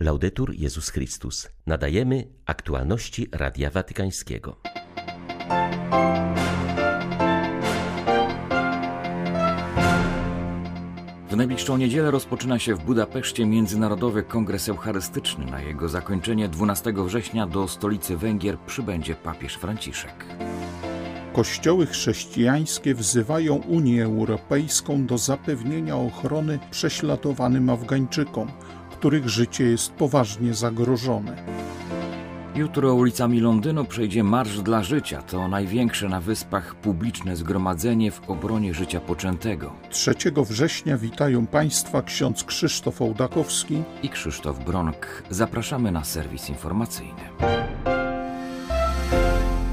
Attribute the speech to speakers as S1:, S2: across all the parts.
S1: Laudetur Jezus Chrystus. Nadajemy aktualności Radia Watykańskiego.
S2: W najbliższą niedzielę rozpoczyna się w Budapeszcie Międzynarodowy Kongres Eucharystyczny. Na jego zakończenie 12 września do stolicy Węgier przybędzie papież Franciszek.
S3: Kościoły chrześcijańskie wzywają Unię Europejską do zapewnienia ochrony prześladowanym Afgańczykom, których życie jest poważnie zagrożone.
S2: Jutro ulicami Londynu przejdzie Marsz dla Życia. To największe na wyspach publiczne zgromadzenie w obronie życia poczętego.
S3: 3 września witają Państwa ksiądz Krzysztof Ołdakowski
S2: i Krzysztof Bronk. Zapraszamy na serwis informacyjny.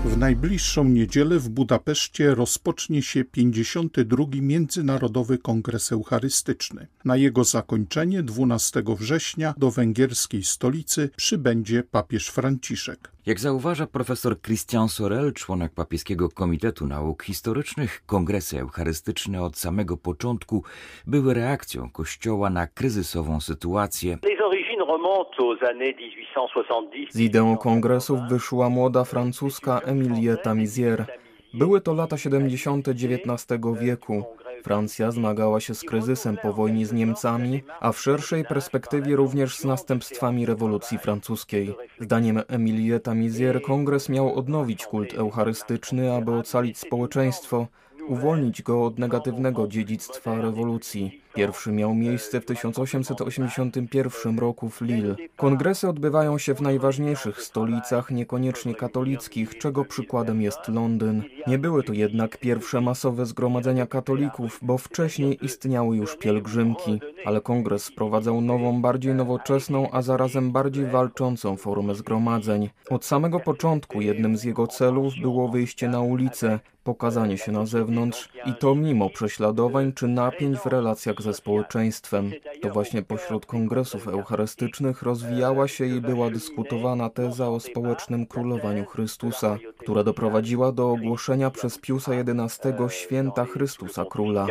S3: W najbliższą niedzielę w Budapeszcie rozpocznie się 52. Międzynarodowy Kongres Eucharystyczny. Na jego zakończenie 12 września do węgierskiej stolicy przybędzie papież Franciszek.
S2: Jak zauważa profesor Christian Sorel, członek papieskiego Komitetu Nauk Historycznych, kongresy eucharystyczne od samego początku były reakcją Kościoła na kryzysową sytuację.
S4: Z ideą kongresów wyszła młoda francuska Emilie Tamizier. Były to lata 70. XIX wieku. Francja zmagała się z kryzysem po wojnie z Niemcami, a w szerszej perspektywie również z następstwami rewolucji francuskiej. Zdaniem Emilie Tamizier kongres miał odnowić kult eucharystyczny, aby ocalić społeczeństwo, uwolnić go od negatywnego dziedzictwa rewolucji. Pierwszy miał miejsce w 1881 roku w Lille. Kongresy odbywają się w najważniejszych stolicach, niekoniecznie katolickich, czego przykładem jest Londyn. Nie były to jednak pierwsze masowe zgromadzenia katolików, bo wcześniej istniały już pielgrzymki, ale kongres wprowadzał nową, bardziej nowoczesną, a zarazem bardziej walczącą formę zgromadzeń. Od samego początku jednym z jego celów było wyjście na ulicę, pokazanie się na zewnątrz i to mimo prześladowań czy napięć w relacjach ze społeczeństwem. To właśnie pośród kongresów eucharystycznych rozwijała się i była dyskutowana teza o społecznym królowaniu Chrystusa, która doprowadziła do ogłoszenia przez Piusa XI święta Chrystusa Króla.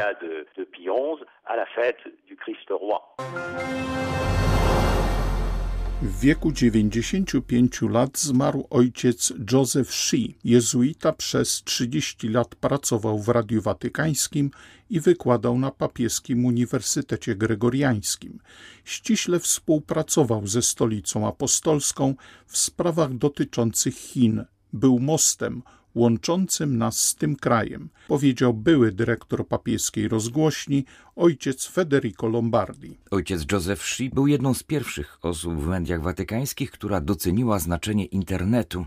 S3: W wieku 95 lat zmarł ojciec Joseph Shee. Jezuita przez 30 lat pracował w Radiu Watykańskim i wykładał na papieskim Uniwersytecie Gregoriańskim. Ściśle współpracował ze stolicą apostolską w sprawach dotyczących Chin. Był mostem łączącym nas z tym krajem, powiedział były dyrektor papieskiej rozgłośni, ojciec Federico Lombardi.
S2: Ojciec Joseph Shee był jedną z pierwszych osób w mediach watykańskich, która doceniła znaczenie internetu.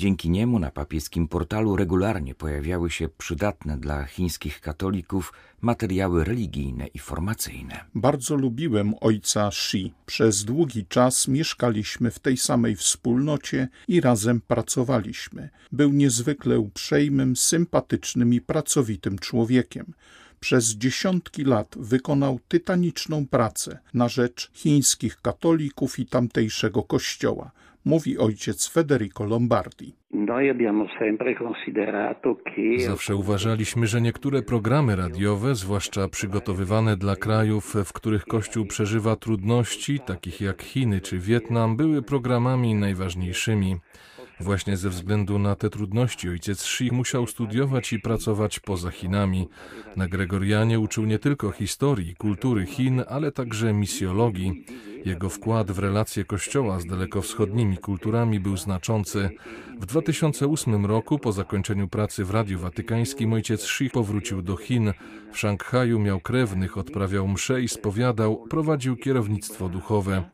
S2: Dzięki niemu na papieskim portalu regularnie pojawiały się przydatne dla chińskich katolików materiały religijne i formacyjne.
S3: Bardzo lubiłem ojca Shi. Przez długi czas mieszkaliśmy w tej samej wspólnocie i razem pracowaliśmy. Był niezwykle uprzejmym, sympatycznym i pracowitym człowiekiem przez dziesiątki lat wykonał tytaniczną pracę na rzecz chińskich katolików i tamtejszego kościoła mówi ojciec Federico Lombardi.
S5: Zawsze uważaliśmy, że niektóre programy radiowe, zwłaszcza przygotowywane dla krajów, w których Kościół przeżywa trudności, takich jak Chiny czy Wietnam, były programami najważniejszymi. Właśnie ze względu na te trudności ojciec Shi musiał studiować i pracować poza Chinami. Na Gregorianie uczył nie tylko historii, kultury Chin, ale także misjologii. Jego wkład w relacje Kościoła z dalekowschodnimi kulturami był znaczący. W 2008 roku, po zakończeniu pracy w Radiu Watykańskim, ojciec Shi powrócił do Chin. W Szanghaju miał krewnych, odprawiał msze i spowiadał, prowadził kierownictwo duchowe.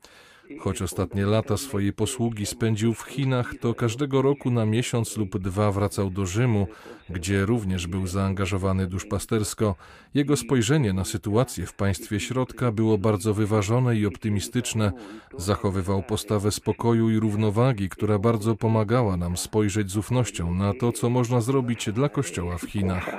S5: Choć ostatnie lata swojej posługi spędził w Chinach, to każdego roku na miesiąc lub dwa wracał do Rzymu, gdzie również był zaangażowany duszpastersko. Jego spojrzenie na sytuację w państwie środka było bardzo wyważone i optymistyczne. Zachowywał postawę spokoju i równowagi, która bardzo pomagała nam spojrzeć z ufnością na to, co można zrobić dla Kościoła w Chinach.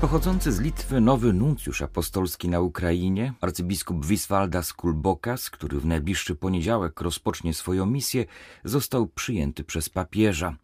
S2: Pochodzący z Litwy nowy nuncjusz apostolski na Ukrainie, arcybiskup Wiswaldas Kulbokas, który w najbliższy poniedziałek rozpocznie swoją misję, został przyjęty przez papieża.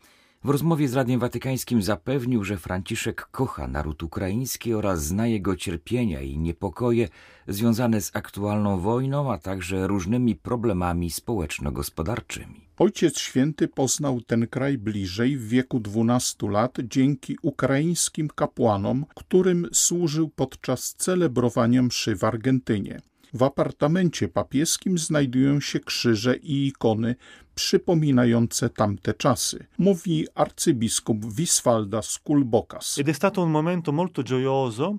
S2: W rozmowie z Radiem Watykańskim zapewnił, że Franciszek kocha naród ukraiński oraz zna jego cierpienia i niepokoje związane z aktualną wojną, a także różnymi problemami społeczno-gospodarczymi.
S3: Ojciec Święty poznał ten kraj bliżej w wieku 12 lat dzięki ukraińskim kapłanom, którym służył podczas celebrowania mszy w Argentynie. W apartamencie papieskim znajdują się krzyże i ikony przypominające tamte czasy, mówi arcybiskup Wiswaldas Kulbokas.
S6: Ed è stato un momento molto gioioso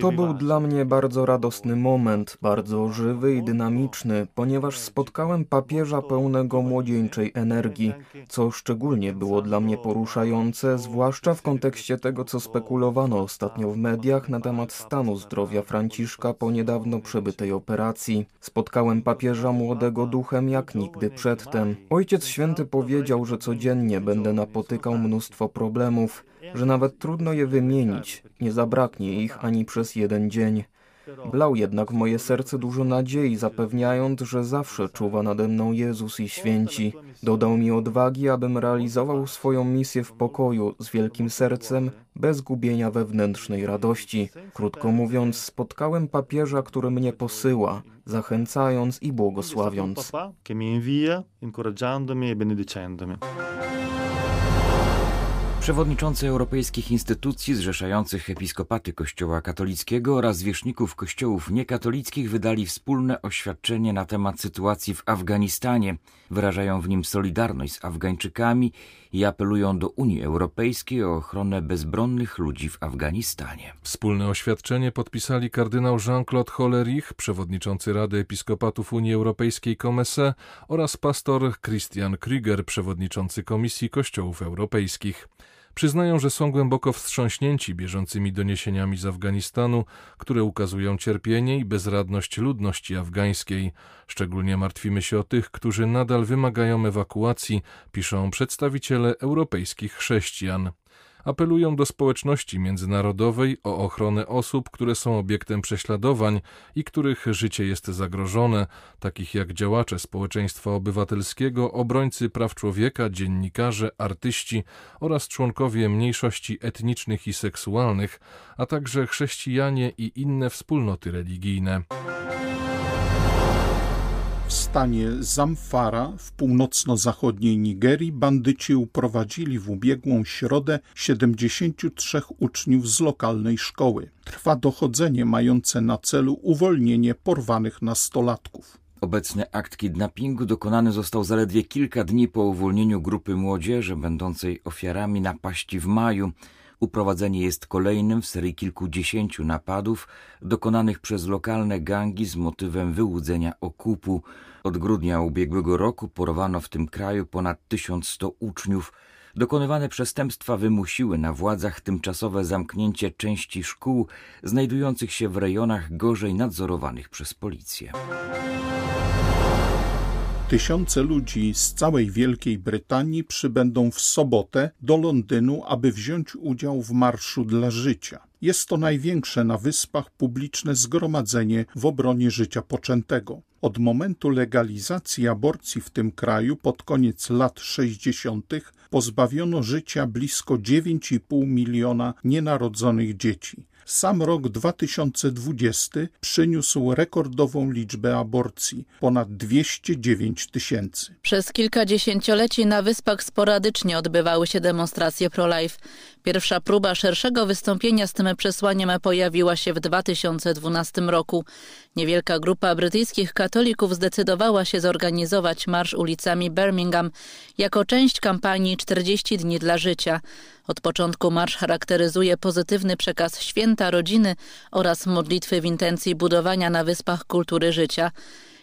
S4: to był dla mnie bardzo radosny moment, bardzo żywy i dynamiczny, ponieważ spotkałem papieża pełnego młodzieńczej energii, co szczególnie było dla mnie poruszające, zwłaszcza w kontekście tego, co spekulowano ostatnio w mediach na temat stanu zdrowia Franciszka po niedawno przebytej operacji. Spotkałem papieża młodego duchem jak nigdy przedtem. Ojciec Święty powiedział, że codziennie będę napotykał mnóstwo problemów, że nawet trudno je wymienić, nie zabraknie ich ani przez jeden dzień. Wlał jednak w moje serce dużo nadziei, zapewniając, że zawsze czuwa nade mną Jezus i święci. Dodał mi odwagi, abym realizował swoją misję w pokoju, z wielkim sercem, bez gubienia wewnętrznej radości. Krótko mówiąc, spotkałem papieża, który mnie posyła, zachęcając i błogosławiąc.
S2: Przewodniczący europejskich instytucji zrzeszających episkopaty Kościoła katolickiego oraz zwierzchników kościołów niekatolickich wydali wspólne oświadczenie na temat sytuacji w Afganistanie. Wyrażają w nim solidarność z Afgańczykami i apelują do Unii Europejskiej o ochronę bezbronnych ludzi w Afganistanie.
S5: Wspólne oświadczenie podpisali kardynał Jean-Claude Hollerich, przewodniczący Rady Episkopatów Unii Europejskiej Comesse oraz pastor Christian Krüger, przewodniczący Komisji Kościołów Europejskich. Przyznają, że są głęboko wstrząśnięci bieżącymi doniesieniami z Afganistanu, które ukazują cierpienie i bezradność ludności afgańskiej. Szczególnie martwimy się o tych, którzy nadal wymagają ewakuacji, piszą przedstawiciele europejskich chrześcijan apelują do społeczności międzynarodowej o ochronę osób, które są obiektem prześladowań i których życie jest zagrożone, takich jak działacze społeczeństwa obywatelskiego, obrońcy praw człowieka, dziennikarze, artyści oraz członkowie mniejszości etnicznych i seksualnych, a także chrześcijanie i inne wspólnoty religijne
S3: w stanie Zamfara w północno-zachodniej Nigerii bandyci uprowadzili w ubiegłą środę 73 uczniów z lokalnej szkoły. Trwa dochodzenie mające na celu uwolnienie porwanych nastolatków.
S2: Obecny akt kidnappingu dokonany został zaledwie kilka dni po uwolnieniu grupy młodzieży będącej ofiarami napaści w maju. Uprowadzenie jest kolejnym w serii kilkudziesięciu napadów dokonanych przez lokalne gangi z motywem wyłudzenia okupu. Od grudnia ubiegłego roku porwano w tym kraju ponad 1100 uczniów. Dokonywane przestępstwa wymusiły na władzach tymczasowe zamknięcie części szkół znajdujących się w rejonach gorzej nadzorowanych przez policję.
S3: Tysiące ludzi z całej Wielkiej Brytanii przybędą w sobotę do Londynu, aby wziąć udział w Marszu dla Życia. Jest to największe na wyspach publiczne zgromadzenie w obronie życia poczętego. Od momentu legalizacji aborcji w tym kraju pod koniec lat 60. pozbawiono życia blisko 9,5 miliona nienarodzonych dzieci. Sam rok 2020 przyniósł rekordową liczbę aborcji ponad 209 tysięcy.
S7: Przez kilka dziesięcioleci na wyspach sporadycznie odbywały się demonstracje pro-life. Pierwsza próba szerszego wystąpienia z tym przesłaniem pojawiła się w 2012 roku. Niewielka grupa brytyjskich katolików zdecydowała się zorganizować marsz ulicami Birmingham jako część kampanii 40 dni dla życia. Od początku marsz charakteryzuje pozytywny przekaz święta rodziny oraz modlitwy w intencji budowania na wyspach kultury życia.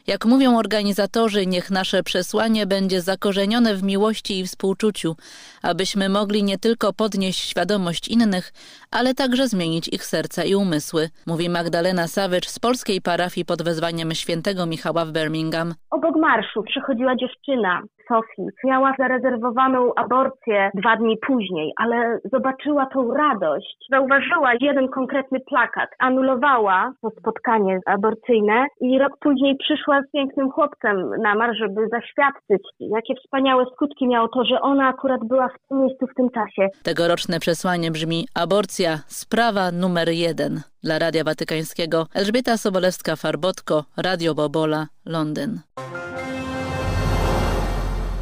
S7: Jak mówią organizatorzy, niech nasze przesłanie będzie zakorzenione w miłości i współczuciu, abyśmy mogli nie tylko podnieść świadomość innych, ale także zmienić ich serca i umysły, mówi Magdalena Sawycz z polskiej parafii pod wezwaniem świętego Michała w Birmingham.
S8: Obok marszu przychodziła dziewczyna Sofii. Miała zarezerwowaną aborcję dwa dni później, ale zobaczyła tą radość. Zauważyła jeden konkretny plakat. Anulowała to spotkanie aborcyjne i rok później przyszła z pięknym chłopcem na mar, żeby zaświadczyć, jakie wspaniałe skutki miało to, że ona akurat była w tym miejscu w tym czasie.
S7: Tegoroczne przesłanie brzmi aborcja, sprawa numer jeden. Dla Radia Watykańskiego Elżbieta Sobolewska-Farbotko, Radio Bobola, Londyn.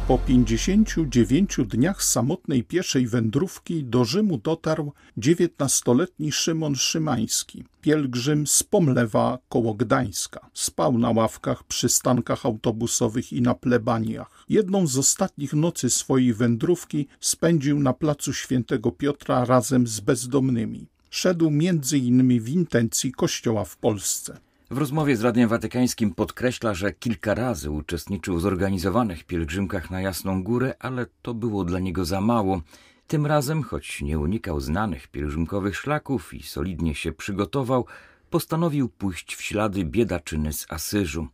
S3: Po 59 dniach samotnej pieszej wędrówki do Rzymu dotarł 19-letni Szymon Szymański, pielgrzym z Pomlewa koło Gdańska. Spał na ławkach, przystankach autobusowych i na plebaniach. Jedną z ostatnich nocy swojej wędrówki spędził na placu Świętego Piotra razem z bezdomnymi. Szedł między innymi w intencji kościoła w Polsce.
S2: W rozmowie z Radiem Watykańskim podkreśla, że kilka razy uczestniczył w zorganizowanych pielgrzymkach na Jasną Górę, ale to było dla niego za mało. Tym razem, choć nie unikał znanych pielgrzymkowych szlaków i solidnie się przygotował, postanowił pójść w ślady biedaczyny z Asyżu.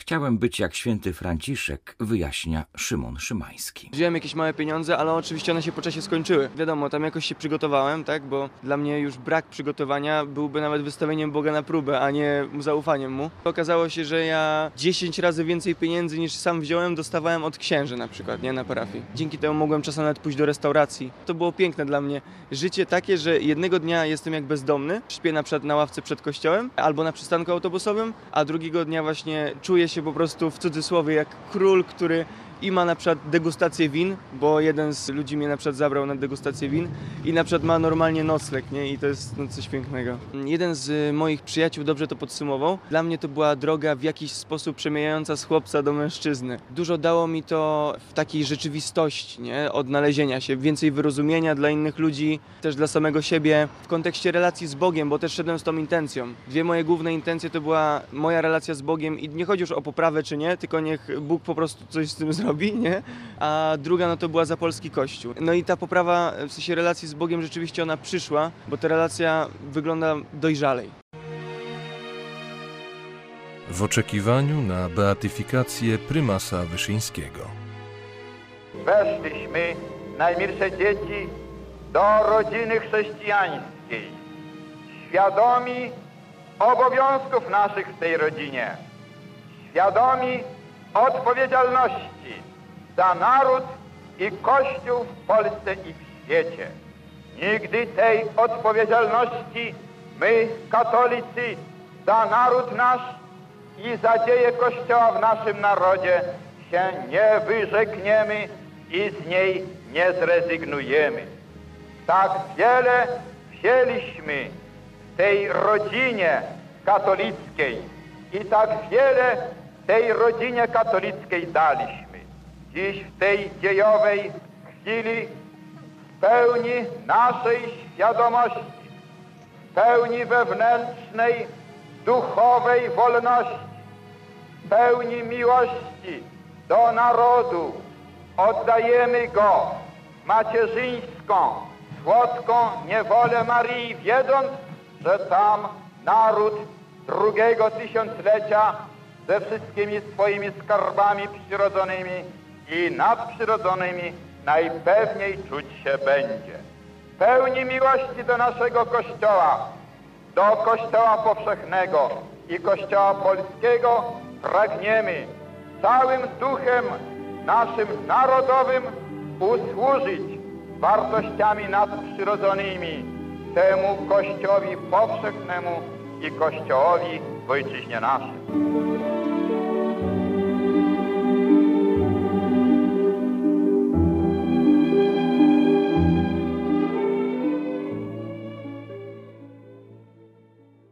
S2: Chciałem być jak święty Franciszek, wyjaśnia Szymon Szymański.
S9: Wziąłem jakieś małe pieniądze, ale oczywiście one się po czasie skończyły. Wiadomo, tam jakoś się przygotowałem, tak, bo dla mnie już brak przygotowania byłby nawet wystawieniem Boga na próbę, a nie zaufaniem mu. Okazało się, że ja 10 razy więcej pieniędzy niż sam wziąłem dostawałem od księży na przykład, nie, na parafii. Dzięki temu mogłem czasem nawet pójść do restauracji. To było piękne dla mnie. Życie takie, że jednego dnia jestem jak bezdomny, śpię na przykład na ławce przed kościołem albo na przystanku autobusowym, a drugiego dnia właśnie czuję się po prostu w cudzysłowie jak król, który i ma na przykład degustację win, bo jeden z ludzi mnie na przykład zabrał na degustację win i na przykład ma normalnie nocleg, nie? I to jest no, coś pięknego. Jeden z moich przyjaciół dobrze to podsumował. Dla mnie to była droga w jakiś sposób przemieniająca z chłopca do mężczyzny. Dużo dało mi to w takiej rzeczywistości, nie? Odnalezienia się, więcej wyrozumienia dla innych ludzi, też dla samego siebie w kontekście relacji z Bogiem, bo też szedłem z tą intencją. Dwie moje główne intencje to była moja relacja z Bogiem i nie chodzi już o poprawę czy nie, tylko niech Bóg po prostu coś z tym zrobi robi, nie? A druga no to była za polski kościół. No i ta poprawa w sensie relacji z Bogiem rzeczywiście ona przyszła, bo ta relacja wygląda dojrzalej.
S5: W oczekiwaniu na beatyfikację prymasa Wyszyńskiego.
S10: Weszliśmy, najmilsze dzieci, do rodziny chrześcijańskiej, świadomi obowiązków naszych w tej rodzinie, świadomi odpowiedzialności za naród i Kościół w Polsce i w świecie. Nigdy tej odpowiedzialności my, katolicy, za naród nasz i za dzieje Kościoła w naszym narodzie się nie wyrzekniemy i z niej nie zrezygnujemy. Tak wiele wzięliśmy w tej rodzinie katolickiej i tak wiele tej rodzinie katolickiej daliśmy. Dziś w tej dziejowej chwili w pełni naszej świadomości, w pełni wewnętrznej, duchowej wolności, w pełni miłości do narodu oddajemy go macierzyńską, słodką niewolę Marii, wiedząc, że tam naród drugiego tysiąclecia ze wszystkimi swoimi skarbami przyrodzonymi i nadprzyrodzonymi najpewniej czuć się będzie. Pełni miłości do naszego Kościoła, do Kościoła powszechnego i Kościoła polskiego pragniemy całym duchem naszym narodowym usłużyć wartościami nadprzyrodzonymi temu Kościołowi powszechnemu i Kościołowi w ojczyźnie naszym.